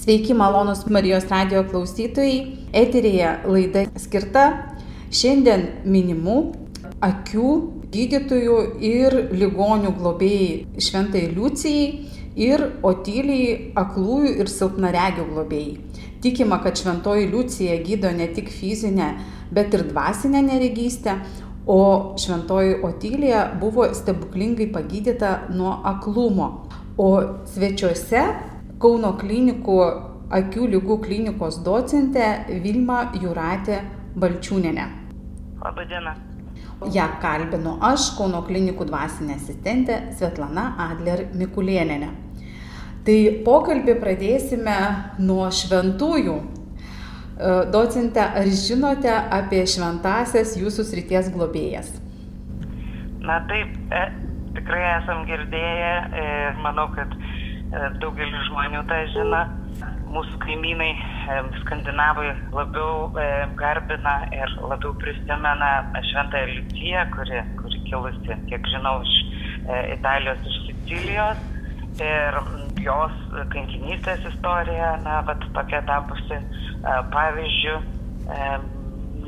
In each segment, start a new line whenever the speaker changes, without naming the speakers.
Sveiki, malonus Marijos radio klausytojai. Eterėje laida skirta šiandien minimų akių gydytojų ir ligonių globėjai Šventai Liucijai ir Otylijai aklųjų ir silpnaregių globėjai. Tikima, kad Šventoji Liucija gydo ne tik fizinę, bet ir dvasinę neregystę, o Šventoji Otylija buvo stebuklingai pagydyta nuo aklumo. O svečiuose Kauno klinikų akių lygų klinikos docentė Vilma Juratė Balčiūnenė.
Labadiena.
Ja kalbinu aš, Kauno klinikų dvasinė asistentė Svetlana Adler Mikulieninė. Tai pokalbį pradėsime nuo šventųjų. E, docente, ar žinote apie šventasias jūsų srities globėjas?
Na taip, e, tikrai esam girdėję ir manau, kad E, daugelis žmonių tą žino. Mūsų kaimynai e, skandinavai labiau e, garbina ir labiau prisimena Šventąją Liuciją, kuri, kuri kilusi, kiek žinau, iš Italijos, iš Sicilijos. Ir jos kankinystės istorija, na, bet tokia tapusi pavyzdžių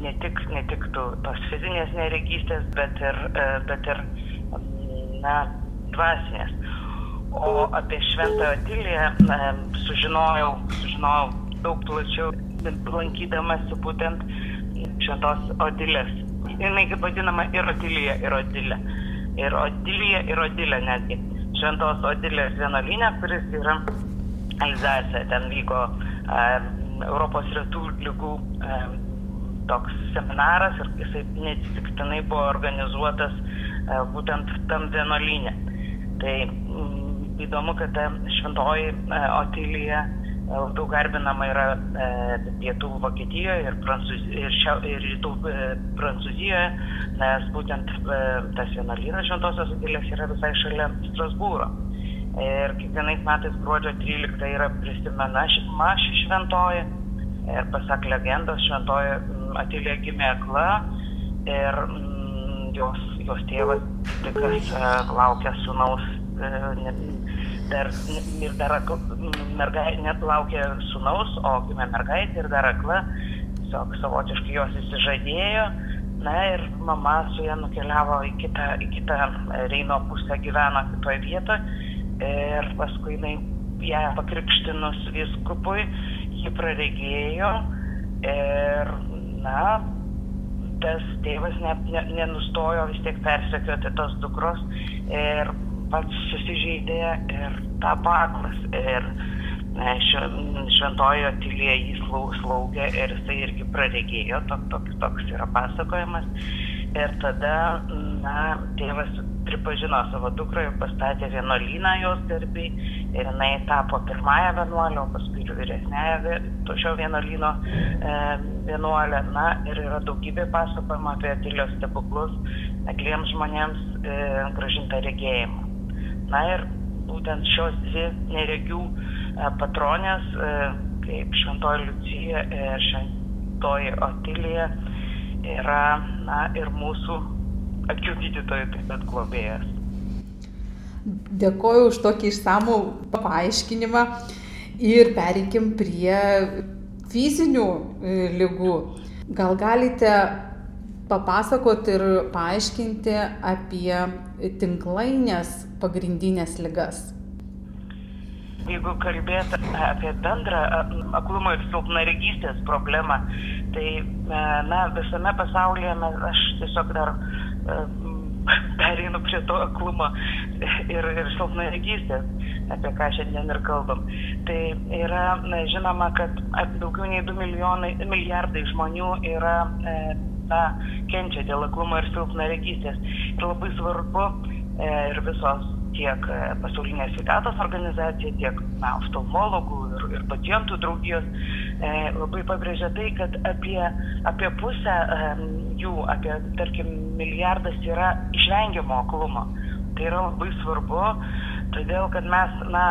ne tik, ne tik tų, tos fizinės neregystės, bet ir, bet ir na, dvasinės. O apie Šventą Otiliją sužinojau, sužinojau daug plačiau, lankydamasi būtent Šventos Otilės. Jis kaip vadinama ir Otilija, ir Otilė. Ir Otilija, ir Otilė netgi. Šventos Otilės vienuolinė, kuris yra Alzase. Ten vyko e, Europos retų lygų e, toks seminaras ir jisai neatsitiktinai buvo organizuotas e, būtent tam vienuolinė. Tai mm, įdomu, kad ta šventoji e, Otilija e, labiau garbinama yra e, pietų Vokietijoje ir, Prancūz, ir, šia, ir rytų Prancūzijoje, nes būtent tas vienuolynas šventosios Otilijos yra visai šalia Strasbūro. Ir kiekvienais metais gruodžio 13 yra prisimena ši šventoji. Ir pasak legendos, šventoji Atilija gimė akla ir jos, jos tėvas tikras laukia sunaus dar, ir dar mergaitė net laukė sunaus, o gimė mergaitė ir dar akla, tiesiog savotiškai jos įsižadėjo. Na ir mama su ja nukeliavo į kitą, į kitą Reino pusę gyveno kitoje vietoje. Ir paskui jinai ją pakrikštinus viskupui, ji praregėjo. Ir, na, tas tėvas ne, ne, nenustojo vis tiek persekioti tos dukros. Ir pats susižeidė ir tapo aklas. Ir e, šventojo tylėje jį slaugė ir jisai irgi praregėjo, toks, toks, toks yra pasakojimas. Ir tada, na, tėvas pripažino savo dukrą ir pastatė vienuolyną jos garbiai ir jinai tapo pirmąją vienuolę, o paskui ir vyresnėje to šio vienuolyno e, vienuolė. Na ir yra daugybė pasakojimų apie Atilijos stebuklus, akliems žmonėms e, gražintą regėjimą. Na ir būtent šios dvi neregių e, patronės, e, kaip Šventoji Liucija ir Šventoji Otilija, yra na, ir mūsų akių gydytojų taip pat globėjas.
Dėkoju už tokį išsamų paaiškinimą ir pereikim prie fizinių e, lygų. Gal galite papasakot ir paaiškinti apie tinklainės pagrindinės ligas?
Jeigu kalbėt apie bendrą aklumo ir silpnaregystės problemą, tai na, visame pasaulyje mes, aš tiesiog dar pereinu prie to aklumo ir, ir silpnaregystės, apie ką šiandien ir kalbam. Tai yra na, žinoma, kad daugiau nei 2 milijonai, milijardai žmonių yra e, na, kenčia dėl aklumo ir silpnaregystės. Ir labai svarbu e, ir visos tiek e, pasaulinė sveikatos organizacija, tiek na, oftalmologų ir, ir pacientų draugijos e, labai pabrėžia tai, kad apie, apie pusę e, jų, apie tarkim milijardas yra išvengiamo aklumo. Tai yra labai svarbu, todėl kad mes, na,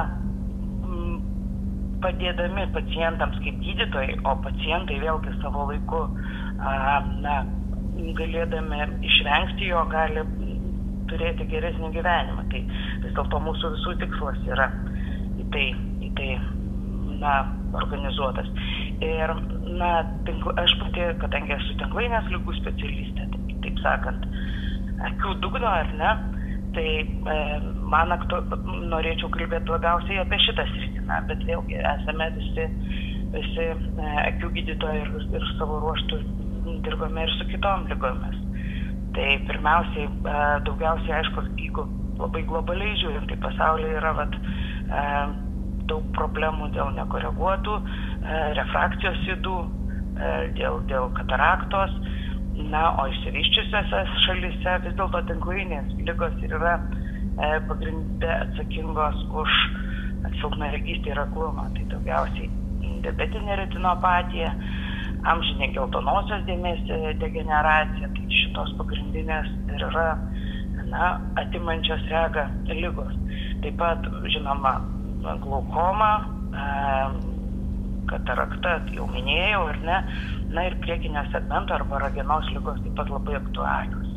padėdami pacientams kaip gydytojai, o pacientai vėlgi savo laiku na, galėdami išvengti jo, gali turėti geresnį gyvenimą. Tai vis dėlto mūsų visų tikslas yra į tai, į tai na, organizuotas. Ir, na, tinkl, aš pati, kadangi esu tinklainės lygų specialistė, taip, taip sakant, akių dugno ar ne, tai e, man aktu, norėčiau kalbėti labiausiai apie šitą sritį, na, bet vėlgi esame visi, visi e, akių gydytojai ir, ir savo ruoštų dirbame ir su kitom lygomis. Tai pirmiausiai, e, daugiausiai, aišku, jeigu labai globaliai žiūrint, tai pasaulyje yra vat, e, daug problemų dėl nekoreguotų e, refrakcijos įdų, dėl, dėl kataraktos. Na, o išsivyščiusiose šalyse vis dėlto tinklainės lygos yra pagrindė atsakingos už silpnaregystę ir aklumą. Tai daugiausiai diabetinė retinopatija, amžinė geltonosios dėmės degeneracija, tai šitos pagrindinės ir yra na, atimančios regą lygos. Taip pat, žinoma, glaukoma, e, katarakta, jau minėjau, ar ne, na ir priekinio segmento arba ragenos lygos taip pat labai aktualios.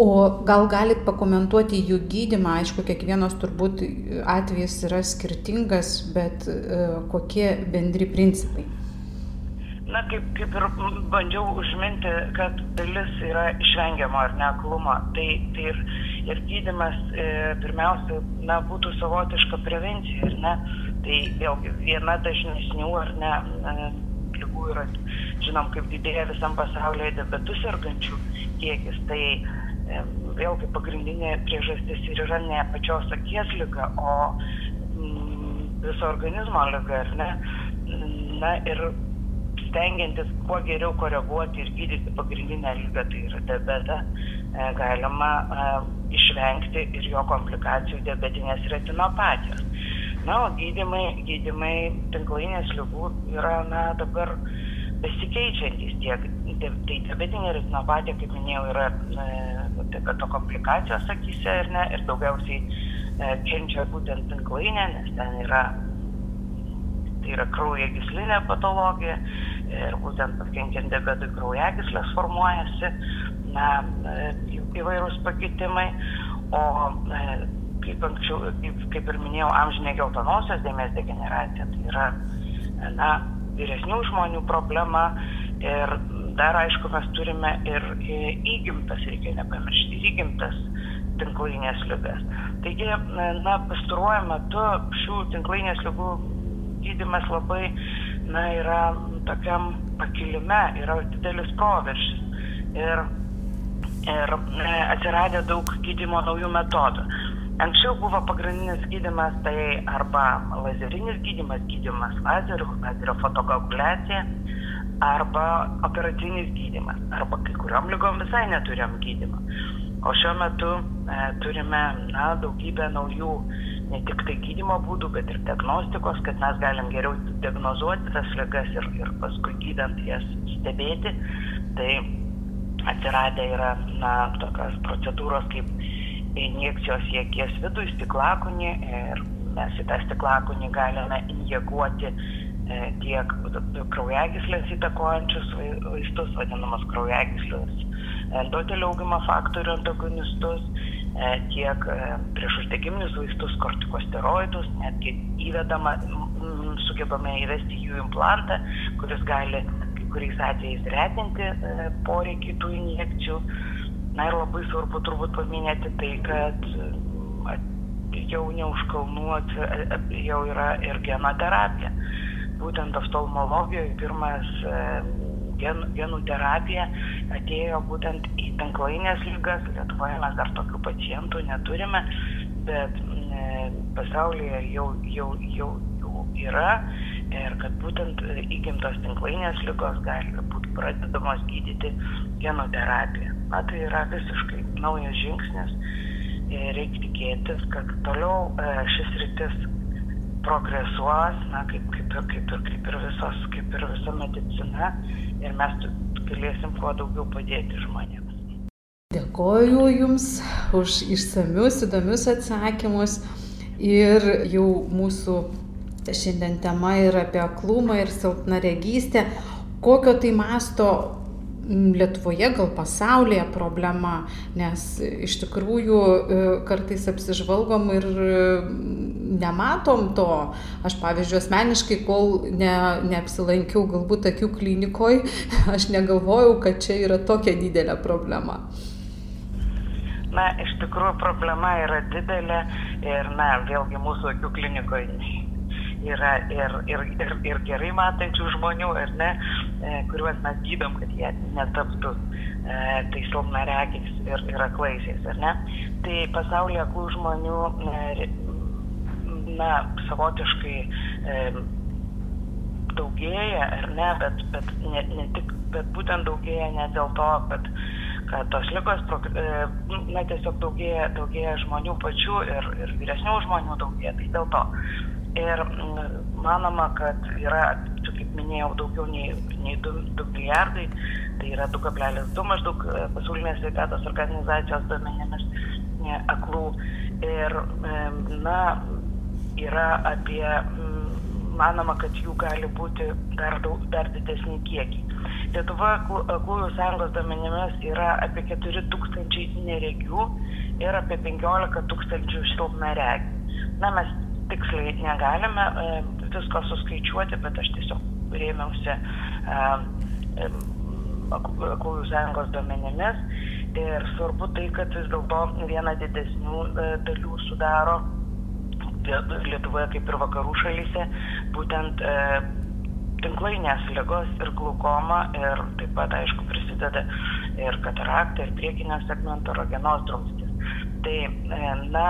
O gal galit pakomentuoti jų gydimą, aišku, kiekvienas turbūt atvejis yra skirtingas, bet e, kokie bendri principai?
Na kaip kaip ir bandžiau užminti kad dalis yra išvengiama ar ne aklumo tai tai ir ir gydymas e, pirmiausia na būtų savotiška prevencija ar ne? Tai vėlgi viena dažnesnių ar ne e, ligų yra žinom kaip didėja visam pasaulyje diabetu sergančių kiekis. Tai e, vėlgi pagrindinė priežastis ir yra ne pačios akies liga o mm, viso organizmo liga ar ne? Na ir stengiantis kuo geriau koreguoti ir gydyti pagrindinę ligą, tai yra diabetą, e, galima e, išvengti ir jo komplikacijų diabetinės retinopatijos. Na, o gydimai, gydimai tinklainės lygų yra, na, dabar besikeičiantys tiek. Tai diabetinė retinopatija, kaip minėjau, yra e, diabeto komplikacijos akise ir, ne, ir daugiausiai kenčia būtent tinklainė, nes ten yra tai yra kraujagyslinė patologija ir būtent pakenkiant diabetui kraujagyslės formuojasi na, e, įvairūs pakitimai, o e, kaip, anksčiau, kaip, kaip ir minėjau, amžinė geltonosios dėmės degeneracija, tai yra na, vyresnių žmonių problema ir dar aišku mes turime ir įgimtas, reikia nepamiršti, įgimtas tinklainės lygas. Taigi, na, pastaruoju metu šių tinklainės lygų gydimas labai, na, yra tokiam pakilime, yra didelis proveržis. Ir, ir e, atsiradė daug gydimo naujų metodų. Anksčiau buvo pagrindinis gydimas tai arba lazerinis gydimas, gydimas lazeriu, lazerio fotokoagulacija, arba operacinis gydimas, arba kai kuriuom lygom visai neturėjom gydimą. O šiuo metu e, turime na, daugybę naujų ne tik tai gydymo būdų, bet ir diagnostikos, kad mes galim geriau diagnozuoti tas ligas ir, ir paskui gydant jas stebėti. Tai atsiradę yra na, tokios procedūros kaip injekcijos į akies vidų, į stiklakunį ir mes į tą stiklakunį galime injekuoti e, tiek kraujagyslės įtakojančius vaistus, vadinamas kraujagyslės endotelio augimo faktorių antagonistus, tiek e, priešuždegiminius vaistus, kortikosteroidus, netgi įvedama, sugebame įvesti jų implantą, kuris gali kai kuriais atvejais retinti e, poreikį tų injekcijų. Na ir labai svarbu turbūt paminėti tai, kad jau ne už kalnų jau yra ir genoterapija. Būtent oftalmologijoje pirmas gen, genų terapija atėjo būtent į tinklainės lygas. Lietuvoje mes dar tokių pacientų neturime, bet e, pasaulyje jau, jau, jau, jau yra ir kad būtent įgimtos tinklainės lygos gali būti pradedamos gydyti genoterapija. Na tai yra visiškai naujas žingsnis ir reikia tikėtis, kad toliau e, šis rytis progresuos, na, kaip, kaip, ir, kaip, ir, kaip, ir visos, kaip ir visa medicina, ir mes galėsim kuo daugiau padėti žmonėms.
Dėkoju Jums už išsamius, įdomius atsakymus ir jau mūsų šiandien tema yra apie aklumą ir silpnaregystę. Kokio tai masto Lietuvoje, gal pasaulyje problema, nes iš tikrųjų e, kartais apsižvalgom ir nematom to. Aš, pavyzdžiui, asmeniškai, kol ne, neapsilankiau galbūt akių klinikoje, aš negalvojau, kad čia yra tokia didelė problema.
Na, iš tikrųjų problema yra didelė ir, na, vėlgi mūsų akių klinikoje yra ir, ir, ir, ir gerai matančių žmonių, ar ne, e, kuriuos mes gydom, kad jie netaptų e, tai silpnaregiais ir, ir aklaisiais, ar ne. Tai pasaulyje aklų žmonių, e, na, savotiškai e, daugėja, ar ne, bet, bet ne, ne tik, bet būtent daugėja ne dėl to, kad kad tos lygos, e, na, tiesiog daugėja, daugėja žmonių pačių ir, ir vyresnių žmonių daugėja, tai dėl to. Ir mm, manoma, kad yra, kaip minėjau, daugiau nei, nei 2, 2 milijardai, tai yra 2,2 maždaug e, pasaulinės sveikatos organizacijos duomenimis e, aklų. Ir, na, yra apie, mm, manoma, kad jų gali būti dar, daug, dar didesnį kiekį. Lietuva aklųjų sąjungos duomenimis yra apie 4 tūkstančiai neregių ir apie 15 tūkstančių silpnaregių. Na, mes tiksliai negalime e, visko suskaičiuoti, bet aš tiesiog rėmiausi e, e, Aklųjų sąjungos duomenimis. Ir svarbu tai, kad vis dėlto viena didesnių dalių sudaro Lietuvoje kaip ir vakarų šalyse, būtent tinklainės lygos ir glaukoma ir taip pat, aišku, prisideda ir katarakta, ir priekinio segmento rogenos drumstis. Tai, na,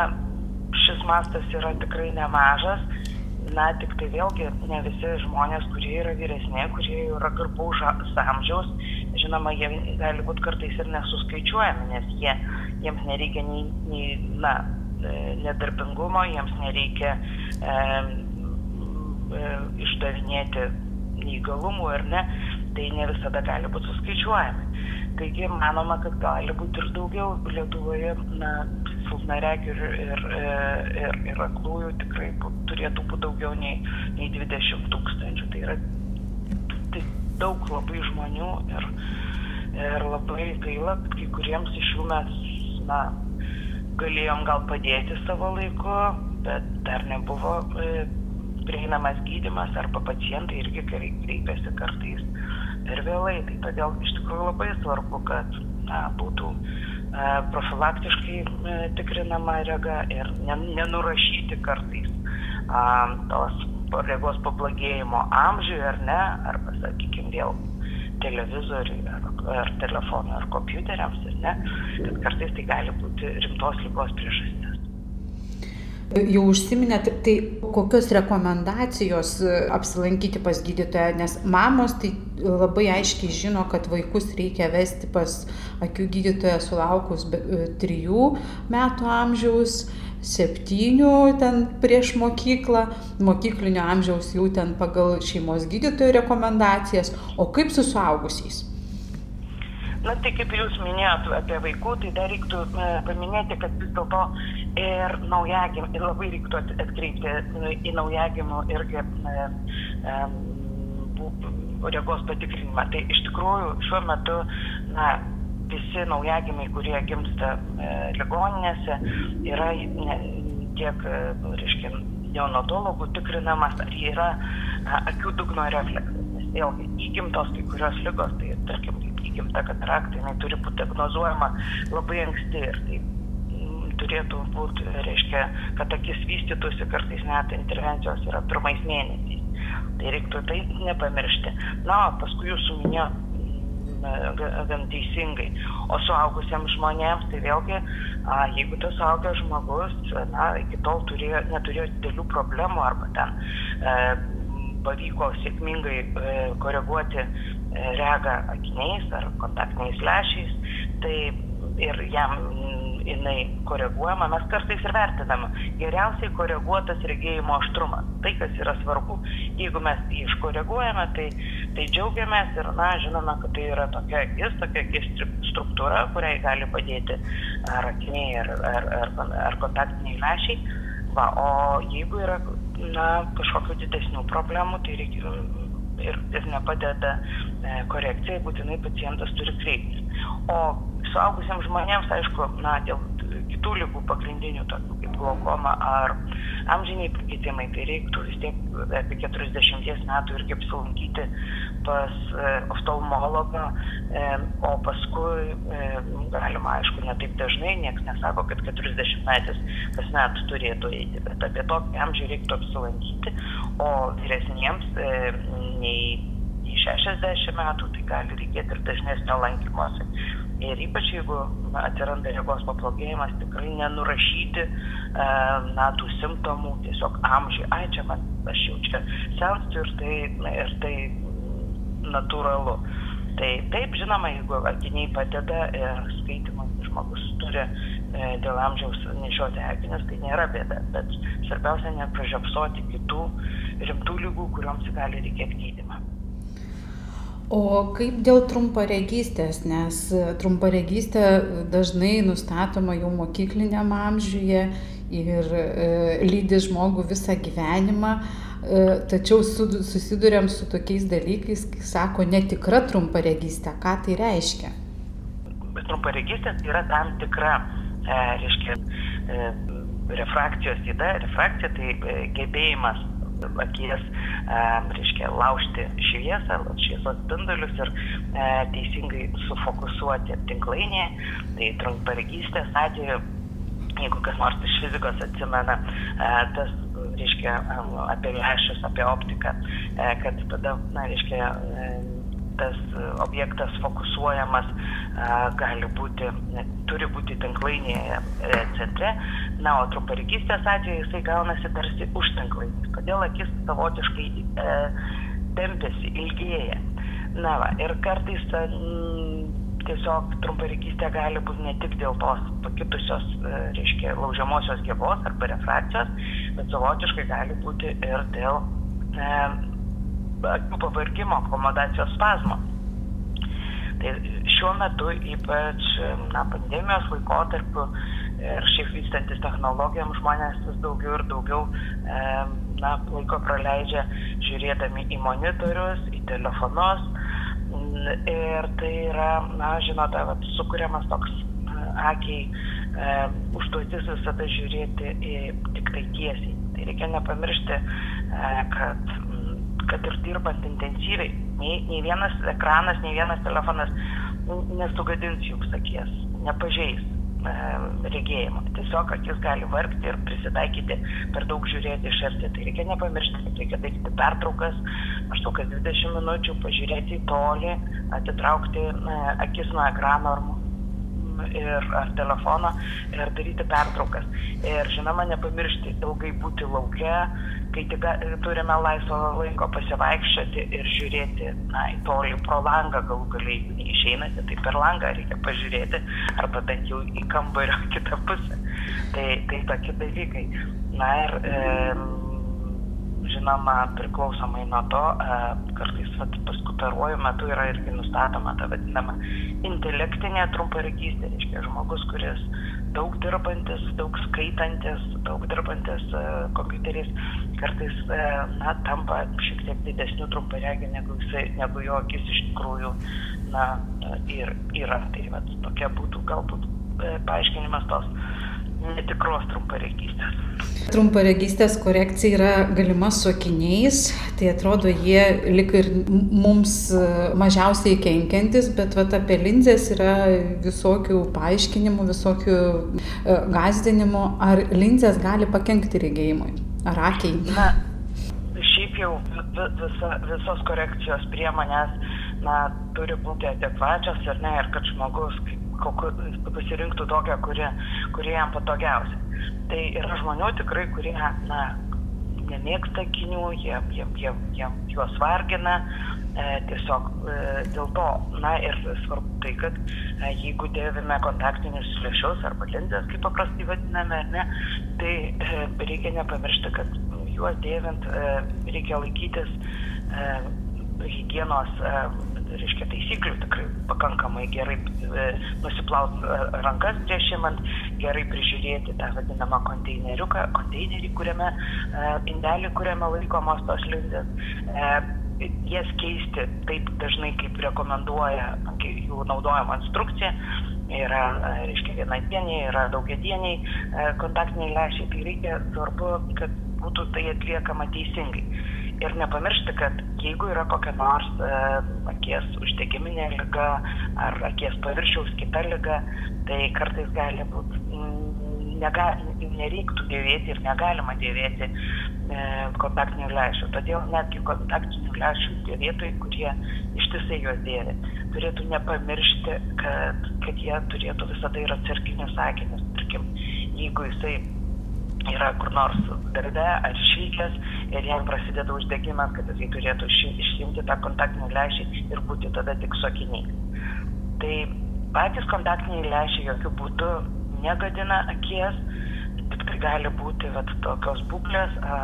šis mastas yra tikrai nemažas. Na, tik tai vėlgi ne visi žmonės, kurie yra vyresni, kurie yra garbaus amžiaus, žinoma, jie gali būti kartais ir nesuskaičiuojami, nes jie, jiems nereikia nei, nei na, e, nedarbingumo, jiems nereikia e, e, išdavinėti neįgalumų ar ne, tai ne visada gali būti suskaičiuojami. Taigi manoma, kad gali būti ir daugiau Lietuvoje na, silpnaregių ir, ir, ir, ir aklųjų tikrai turėtų būti daugiau nei, nei 20 tūkstančių. Tai yra tai daug labai žmonių ir, ir labai gaila, kad kai kuriems iš jų mes na, galėjom gal padėti savo laiku, bet dar nebuvo e, prieinamas gydimas arba pacientai irgi kreipiasi kartais per vėlai. Tai todėl iš tikrųjų labai svarbu, kad na, būtų profilaktiškai e, tikrinama rega ir nenurašyti kartais tos regos pablogėjimo amžiui ar ne, arba, sakykime, vėl televizoriui ar, ar telefonui ar kompiuteriams, ar ne, kad kartais tai gali būti rimtos lygos priežastis.
Jau užsiminėt, tai kokios rekomendacijos e, apsilankyti pas gydytoją, nes mamos tai labai aiškiai žino, kad vaikus reikia vesti pas akių gydytoją sulaukus e, trijų metų amžiaus, septynių ten prieš mokyklą, mokyklinio amžiaus jau ten pagal šeimos gydytojo rekomendacijas, o kaip su suaugusiais?
Na tai kaip jūs minėjot apie vaikų, tai dar reiktų e, paminėti, kad vis dėlto ir naujagim, ir labai reiktų atkreipti nu, į naujagimų irgi e, regos patikrinimą. Tai iš tikrųjų šiuo metu na, visi naujagimiai, kurie gimsta e, ligoninėse, yra ne, tiek, e, reiškia, neonatologų tikrinamas, ar yra a, akių dugno refleksas. Nes vėlgi įgimtos kai kurios lygos, tai tarkim, įgimta katarakta, jinai turi būti diagnozuojama labai anksti ir tai mm, turėtų būti, reiškia, kad akis vystytųsi kartais net intervencijos yra pirmais mėnesiais. Tai reiktų tai nepamiršti. Na, paskui jūsų minėjo mm, gan teisingai. O suaugusiems žmonėms, tai vėlgi, a, jeigu tas suaugęs žmogus, na, iki tol turėjo, neturėjo didelių problemų arba ten e, pavyko sėkmingai e, koreguoti rega akiniais ar kontaktiniais lešiais, tai ir jam jinai koreguojama, mes kartais ir vertinam geriausiai koreguotas regėjimo aštrumas. Tai, kas yra svarbu. Jeigu mes jį iškoreguojame, tai, tai džiaugiamės ir, na, žinome, kad tai yra tokia akis, tokia akis struktūra, kuriai gali padėti ar akiniai, ar, ar, ar, ar kontaktiniai lešiai. Va, o jeigu yra, na, kažkokių didesnių problemų, tai reikia ir, ir nepadeda e, korekcija, būtinai pacientas turi kreiptis. O suaugusiems žmonėms, aišku, na, dėl kitų lygų pagrindinių, tokių kaip glaukoma ar amžiniai pakitimai, tai reiktų vis tiek apie 40 metų irgi apsilankyti pas e, oftalmologą, e, o paskui e, galima, aišku, ne taip dažnai, niekas nesako, kad 40 metais kasmet turėtų eiti, bet apie tokį amžių reiktų apsilankyti, o vyresniems nei 60 metų, tai gali reikėti ir dažnesnio lankymosi. Ir ypač jeigu atsiranda regos pablogėjimas, tikrai nenurašyti e, na, tų simptomų, tiesiog amžiai, ai čia man, aš jau čia senstu ir tai, ir tai natūralu. Tai taip, žinoma, jeigu akiniai padeda ir skaitimas žmogus turi e, dėl amžiaus nešioti akinius, tai nėra bėda, bet svarbiausia nepražiopsoti kitų rimtų lygų, kuriuoms gali reikėti gydimą.
O kaip dėl trumparegystės, nes trumparegystė dažnai nustatoma jau mokykliniam amžiuje ir e, lydi žmogų visą gyvenimą, e, tačiau su, susidurėm su tokiais dalykais, kai sako netikra trumparegystė. Ką tai reiškia?
Trumparegystė tai yra tam tikra, e, reiškia, e, refrakcijos įda. Refrakcija tai e, gebėjimas akies, e, reiškia, laužti šviesą, šviesos spindulius ir e, teisingai sufokusuoti tinklainėje. Tai trumparegystės atveju, jeigu kas nors iš fizikos atsimena, e, tas reiškia apie lęšius, apie optiką, kad tada, na, reiškia, tas objektas fokusuojamas gali būti, turi būti tinklainėje centre, na, o trumparegystės atveju jisai gaunasi tarsi už tinklainės, todėl akis savotiškai e, tempiasi, ilgėja. Na, va, ir kartais m, tiesiog trumparegystė gali būti ne tik dėl tos pakitusios, e, reiškia, laužiamosios gyvos arba refrakcijos, bet savotiškai gali būti ir dėl e, akių pavargimo, akomodacijos spazmo. Tai šiuo metu, ypač na, pandemijos laikotarpiu ir šiaip vystantis technologijom, žmonės vis daugiau ir daugiau e, na, laiko praleidžia žiūrėdami į monitorius, į telefonus. Ir tai yra, na, žinote, vat, sukūriamas toks akiai e, užduotis visada žiūrėti į tik tai tiesiai. Tai reikia nepamiršti, e, kad kad ir dirbant intensyviai, nei, nei vienas ekranas, nei vienas telefonas nesugadins jums akies, nepažeis regėjimo. Tiesiog akis gali vargti ir prisitaikyti per daug žiūrėti iš arti. Tai reikia nepamiršti, kad reikia daryti pertraukas, maždaug kas 20 minučių, pažiūrėti į tolį, atitraukti akis nuo ekrano ar ir, ar telefono ir daryti pertraukas. Ir žinoma, nepamiršti ilgai būti laukia, kai tik turime laisvo laiko pasivaikščioti ir žiūrėti na, į tolį pro langą, galų galiai, jeigu neišeinate, tai per langą reikia pažiūrėti, arba bent jau į kambario kitą pusę. Tai, tai tokie dalykai. Na ir e, žinoma, priklausomai nuo to, e, kartais vat, paskutaruoju metu yra irgi nustatoma ta vadinama intelektinė trumparegystė, reiškia žmogus, kuris daug dirbantis, daug skaitantis, daug dirbantis e, kompiuteriais, kartais e, na, tampa šiek tiek didesniu trumparegį, negu, jisai, negu jo akis iš tikrųjų na, ir, yra. Tai vat, tokia būtų galbūt paaiškinimas tos netikros trumparegystės.
Trumparegystės korekcija yra galima su akiniais, tai atrodo jie lik ir mums e, mažiausiai kenkiantis, bet vat, apie linzės yra visokių paaiškinimų, visokių e, gazdinimų, ar linzės gali pakengti regėjimui, ar akiai.
Na, šiaip jau visa, visos korekcijos priemonės na, turi būti adekvačios ir ne, ir kad žmogus kaip pasirinktų tokią, kuri, kuri jam patogiausia. Tai yra žmonių tikrai, kurie na, nemėgsta akinių, jie, jie, jie, jie juos vargina, e, tiesiog e, dėl to, na ir svarbu tai, kad e, jeigu dėvime kontaktinius lėšius arba lindės, kaip paprastai vadiname, ne, tai e, reikia nepamiršti, kad juos dėvint e, reikia laikytis e, hygienos e, reiškia, taisyklių tikrai pakankamai gerai e, nusiplaut e, rankas prieš imant, gerai prižiūrėti tą vadinamą konteineriuką, konteinerį, kuriame, e, indelį, kuriame laikomos tos lindės. Jas keisti taip dažnai, kaip rekomenduoja jų naudojama instrukcija yra, reiškia, vienadieniai, yra daugiadieniai kontaktiniai lešiai, tai reikia svarbu, kad būtų tai atliekama teisingai. Ir nepamiršti, kad jeigu yra kokia nors e, akies uždegiminė lyga ar akies paviršiaus kita lyga, tai kartais gali būti, nega, nereiktų dėvėti ir negalima dėvėti e, kontaktinių lęšių. Todėl netgi kontaktinių lęšių dėvėtojai, kurie ištisai juos dėvi, turėtų nepamiršti, kad, kad jie turėtų visada ir atsarginius sakinius. Tarkim, jeigu jisai yra kur nors darbe ar išvykęs ir jam prasideda uždegimas, kad jisai turėtų išsimti tą kontaktinį lęšį ir būti tada tik su akiniais. Tai patys kontaktiniai lęšiai jokių būdų negadina akies, tik tai gali būti vat, tokios būklės a,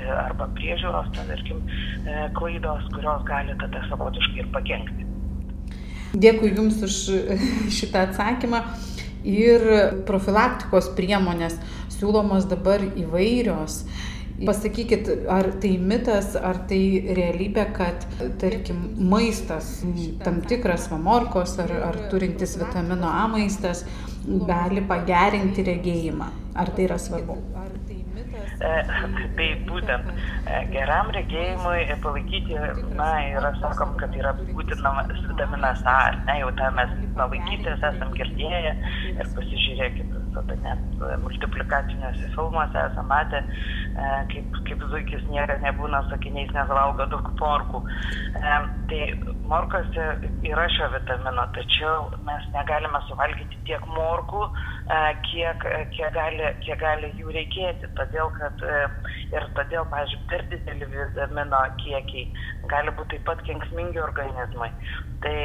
e, arba priežiūros, tarkim, e, klaidos, kurios gali tada savotiškai ir pakengti.
Dėkui Jums už šitą atsakymą ir profilaktikos priemonės siūlomos dabar įvairios. Pasakykit, ar tai mitas, ar tai realybė, kad, tarkim, maistas, tam tikras vamorkos ar, ar turintis vitamino A maistas gali pagerinti regėjimą. Ar tai yra svarbu?
E, tai būtent e, geram regėjimui palaikyti, na, yra sakom, kad yra būtinamas vitaminas A, ar ne, jau tą mes nuo vaikystės esam girdėję ir pasižiūrėkit, tada net multiplikaciniuose filmuose esame matę, e, kaip, kaip zuikis niekas nebūna sakiniais, nes valgo daug morkų. Tai morkose yra šio vitamino, tačiau mes negalime suvalgyti tiek morkų, kiek, kiek, gali, kiek gali jų reikėti. Todėl, kad ir todėl, pavyzdžiui, per dideli vitamino kiekiai gali būti taip pat kenksmingi organizmai. Tai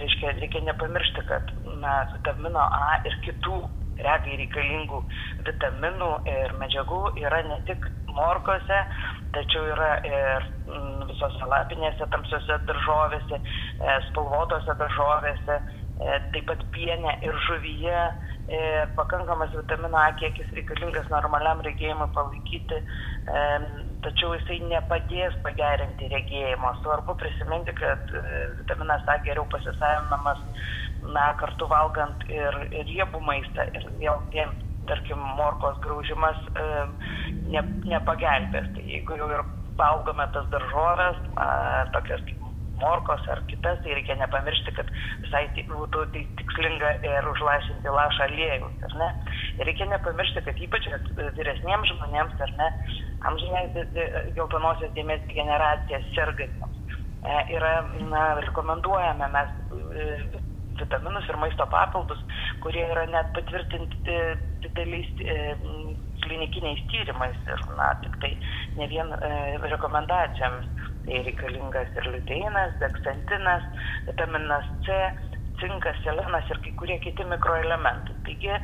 reiškia, reikia nepamiršti, kad na, vitamino A ir kitų regai reikalingų vitaminų ir medžiagų yra ne tik morkose, tačiau yra ir visose lapinėse, tamsiose daržovėse, e, spalvotose daržovėse, e, taip pat pienė ir žuvyje ir pakankamas vitamino A kiekis reikalingas normaliam regėjimui palaikyti, tačiau jisai nepadės pagerinti regėjimo. Svarbu prisiminti, kad e, vitaminas A geriau pasisavinamas na, kartu valgant ir, riebų maistą ir vėl vien, tarkim, morkos graužimas ne, nepagelbės. Tai jeigu jau ir valgome tas daržovės, a, tokias kaip morkos ar kitas, tai reikia nepamiršti, kad visai būtų tikslinga ir užlašinti lašą aliejus, ar ne? Reikia nepamiršti, kad ypač vyresniems žmonėms, ar ne, amžinės geltonosios dėmesio degeneracija sergantiems e, yra na, rekomenduojame mes e, vitaminus ir maisto papildus, kurie yra net patvirtinti dideliais e, klinikiniais tyrimais ir, na, tik tai ne vien e, rekomendacijomis. Tai reikalingas ir liuteinas, deksantinas, vitaminas C, cinkas, selenas ir kai kurie kiti mikroelementai. Taigi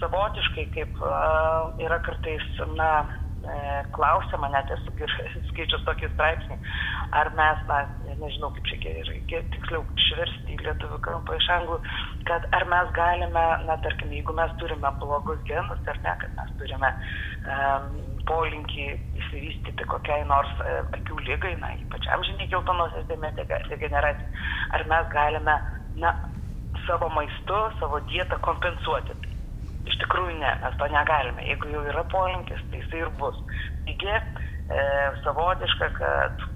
savotiškai, kaip uh, yra kartais, na, e, klausiama, net esu skaičius tokį straipsnį, ar mes, na, nežinau kaip čia reikia tiksliau išversti į lietuvių kalbą iš anglų, kad ar mes galime, na tarkim, jeigu mes turime blogus genus, ar ne, kad mes turime um, polinkį įsivystyti kokiai nors uh, akių lygai, na ypač amžiniai geltonosios dėmės degeneracijai, ar mes galime, na, savo maistu, savo dietą kompensuoti. Iš tikrųjų ne, mes to negalime. Jeigu jau yra polinkis, tai jisai ir bus. Taigi, e, savotiška, kad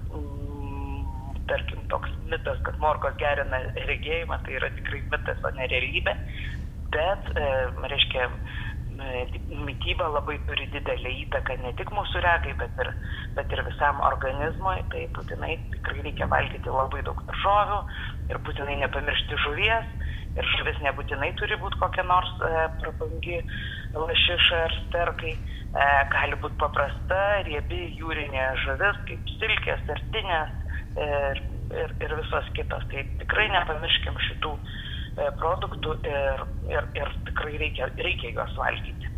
tarkim, toks mitas, kad morkos gerina regėjimą, tai yra tikrai mitas, o ne realybė. Bet, e, reiškia, mytyba labai turi didelį įtaką ne tik mūsų regai, bet ir, bet ir visam organizmui. Tai būtinai tikrai reikia valgyti labai daug daržovių ir būtinai nepamiršti žuvies. Ir žuvis nebūtinai turi būti kokia nors e, prabangi lašiša ar sterkai. E, gali būti paprasta, riebi jūrinė žuvis, kaip silkės, artinės, ir, ir, ir visos kitos. Tai tikrai nepamirškim šitų e, produktų ir, ir, ir tikrai reikia, reikia juos valgyti.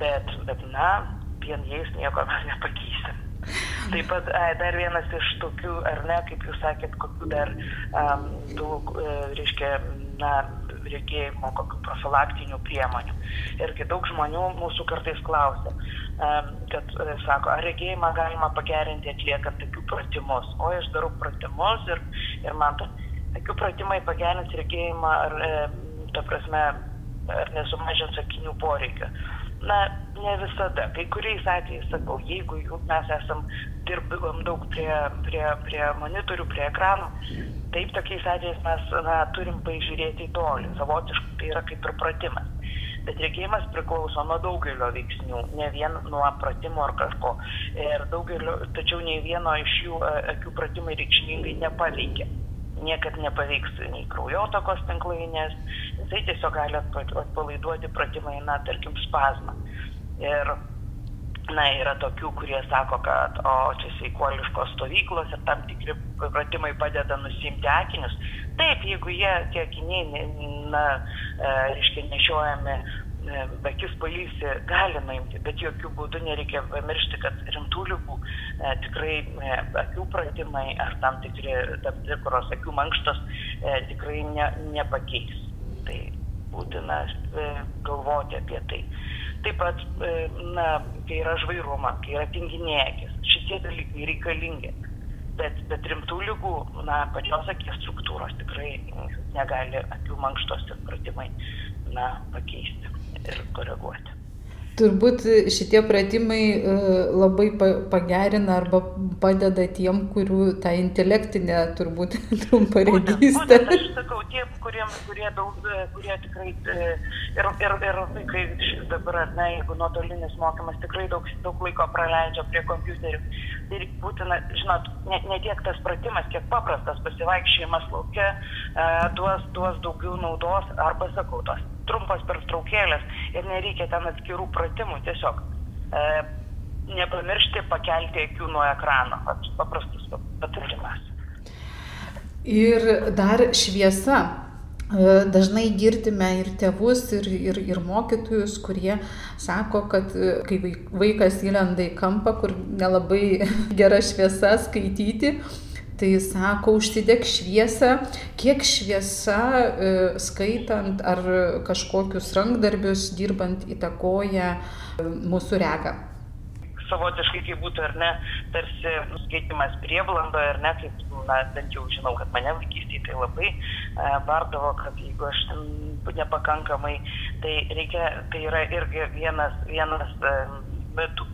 Bet, bet na, vien jais nieko mes nepakeisim. Taip pat ai, dar vienas iš tokių, ar ne, kaip jūs sakėt, kokių dar um, tų, e, reiškia, na, regėjimo, kokių profilaktinių priemonių. Irgi daug žmonių mūsų kartais klausia, kad e, sako, ar regėjimą galima pagerinti atliekant tokių pratimus. O aš darau pratimus ir, ir man to, tokių pratimai pagerins regėjimą ar ta prasme, ar nesumažins akinių poreikio. Na, ne visada. Kai kuriais atvejais, sakau, jeigu mes esam dirbam daug prie, prie, prie monitorių, prie ekranų, taip tokiais atvejais mes na, turim pažiūrėti į tolį. Savotiškai tai yra kaip ir pratimas. Bet regėjimas priklauso nuo daugelio veiksnių, ne vien nuo pratimo ar kažko. Ir daugelio, tačiau nei vieno iš jų akių pratimai reikšmingai nepaveikia niekad nepaveiks nei kraujotakos tinklainės, jisai tiesiog gali atpalaiduoti pratimai, na, tarkim, spazmą. Ir, na, yra tokių, kurie sako, kad, o čia sveikuoliškos stovyklos ir tam tikri pratimai padeda nusimti akinius. Taip, jeigu jie, tie akiniai, na, e, reiškia, nešiojami E, akis pailsi gali nuimti, bet jokių būdų nereikia pamiršti, kad rimtų lygų e, tikrai e, akių pratimai ar tam, tikri, tam tikros akių mankštos e, tikrai ne, nepakeis. Tai būtina e, galvoti apie tai. Taip pat, e, na, kai yra žvairuma, kai yra tinginėkis, šitie dalykai reikalingi. Bet, bet rimtų lygų, na, pačios akies struktūros tikrai negali akių mankštos ir pratimai, na, pakeisti ir koreguoti.
Turbūt šitie pratimai e, labai pagerina arba padeda tiem, kurių tą intelektinę turbūt trumparegystę.
Aš sakau, tie, kurie, kurie, daug, e, kurie tikrai e, ir, ir, ir vaikai dabar, ar ne, jeigu nuotolinis mokymas tikrai daug, daug laiko praleidžia prie kompiuterių. Ir būtina, žinot, ne, ne tiek tas pratimas, kiek paprastas pasivaikščiojimas laukia duos, duos daugiau naudos arba, sakau, tos trumpos pertraukėlės ir nereikia ten atskirų pratimų, tiesiog e, nepamiršti pakelti akių nuo ekrano, paprastus patarimas.
Ir dar šviesa. E, dažnai girdime ir tėvus, ir, ir, ir mokytojus, kurie sako, kad e, kai vaikas įlenda į kampą, kur nelabai gera šviesa skaityti, tai sako, užsidėk šviesą, kiek šviesa e, skaitant ar kažkokius rankdarbius dirbant įtakoja e, mūsų regą.
Savotiškai kaip būtų, ar ne, tarsi skaitimas prieblandoje, ar ne, kaip, na, bent jau žinau, kad mane vaikystėje tai labai e, bardavo, kad jeigu aš nepakankamai, tai reikia, tai yra irgi vienas, vienas e, mitų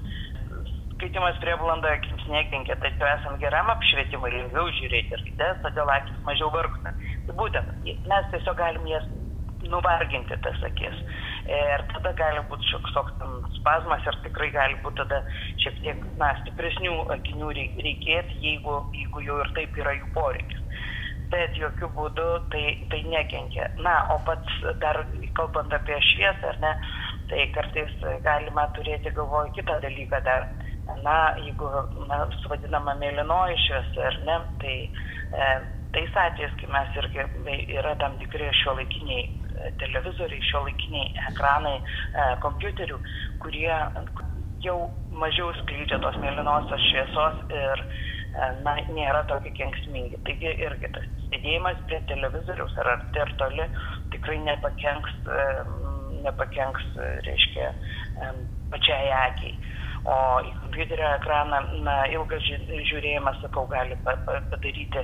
skaitimas prieblandoje akims nekenkia, tačiau esant geram apšvietimui lengviau žiūrėti kitas, todėl akis mažiau vargsta. Tai būtent mes tiesiog galim jas nuvarginti tas akis. Ir tada gali būti šioks toks spazmas ir tikrai gali būti tada šiek tiek na, stipresnių akinių reikėti, jeigu, jeigu jau ir taip yra jų poreikis. Bet jokių būdų tai, tai nekenkia. Na, o pats dar kalbant apie šviesą, ar ne, tai kartais galima turėti galvoje kitą dalyką dar na, jeigu na, vadinama mėlynoji šviesa, ar ne, tai e, tais atvejais, kai mes irgi yra tam tikri šio laikiniai e, televizoriai, šio laikiniai ekranai, e, kompiuterių, kurie jau mažiau skleidžia tos mėlynosios šviesos ir e, na, nėra tokie kenksmingi. Taigi irgi tas sėdėjimas prie televizoriaus ar arti ar toli tikrai nepakenks, e, nepakenks reiškia, e, pačiai akiai. O į kompiuterio ekraną, na, ilgas žiūrėjimas, sakau, gali padaryti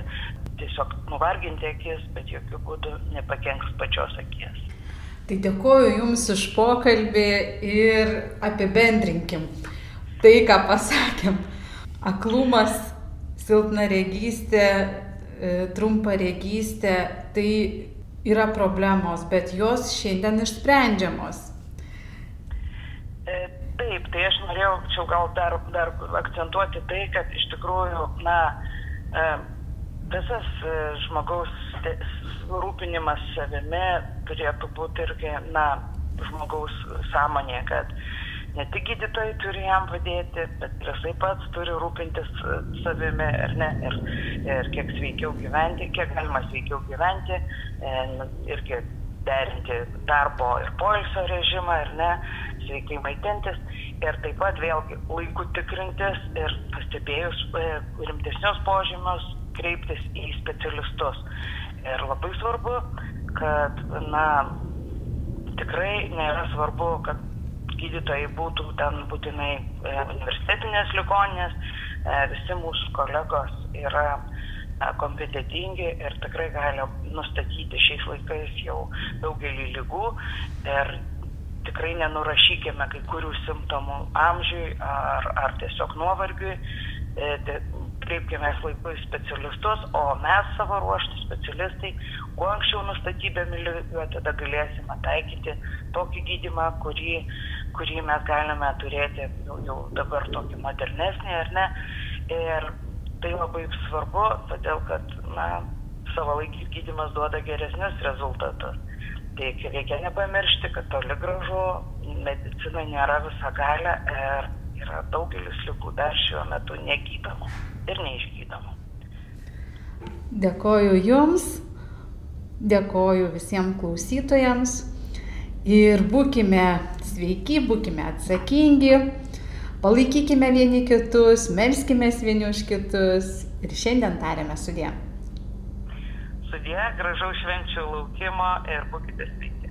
tiesiog nuvarginti akis, bet jokių būdų nepakenks pačios akies.
Tai dėkoju Jums už pokalbį ir apibendrinkim tai, ką pasakėm. Aklumas, silpna regystė, e, trumpa regystė, tai yra problemos, bet jos šiandien išsprendžiamos.
E, Taip, tai aš norėjau gal dar, dar akcentuoti tai, kad iš tikrųjų, na, e, visas e, žmogaus rūpinimas savimi turėtų būti irgi, na, žmogaus sąmonė, kad ne tik gydytojai turi jam padėti, bet ir jisai pats turi rūpintis e, savimi, ar ne, ir, ir kiek sveikiau gyventi, kiek galima sveikiau gyventi, irgi derinti darbo ir poilsio režimą, ar ne, sveikai maitintis ir taip pat vėlgi laiku tikrintis ir pastebėjus e, rimtesnius požymius kreiptis į specialistus. Ir labai svarbu, kad, na, tikrai nėra svarbu, kad gydytojai būtų ten būtinai e, universitetinės ligoninės, e, visi mūsų kolegos yra kompetitingi ir tikrai gali nustatyti šiais laikais jau daugelį lygų ir tikrai nenurašykime kai kurių simptomų amžiui ar, ar tiesiog nuovargiui. E, kreipkime laiku į specialistus, o mes savo ruoštų specialistai, kuo anksčiau nustatydami lygą, tada galėsime taikyti tokį gydimą, kurį, kurį mes galime turėti jau, jau dabar tokį modernesnį ar ne. Ir tai labai svarbu, todėl kad na, savalaikis gydimas duoda geresnius rezultatus. Tai reikia nepamiršti, kad toli gražu medicina nėra visa galia ir yra daugelis lygų dar šiuo metu negydomų ir neišgydomų.
Dėkoju Jums, dėkoju visiems klausytojams ir būkime sveiki, būkime atsakingi, palaikykime vieni kitus, melskime vieni už kitus ir šiandien tarėme sudė
sudie, gražaus švenčių laukimo ir būkite sveiki.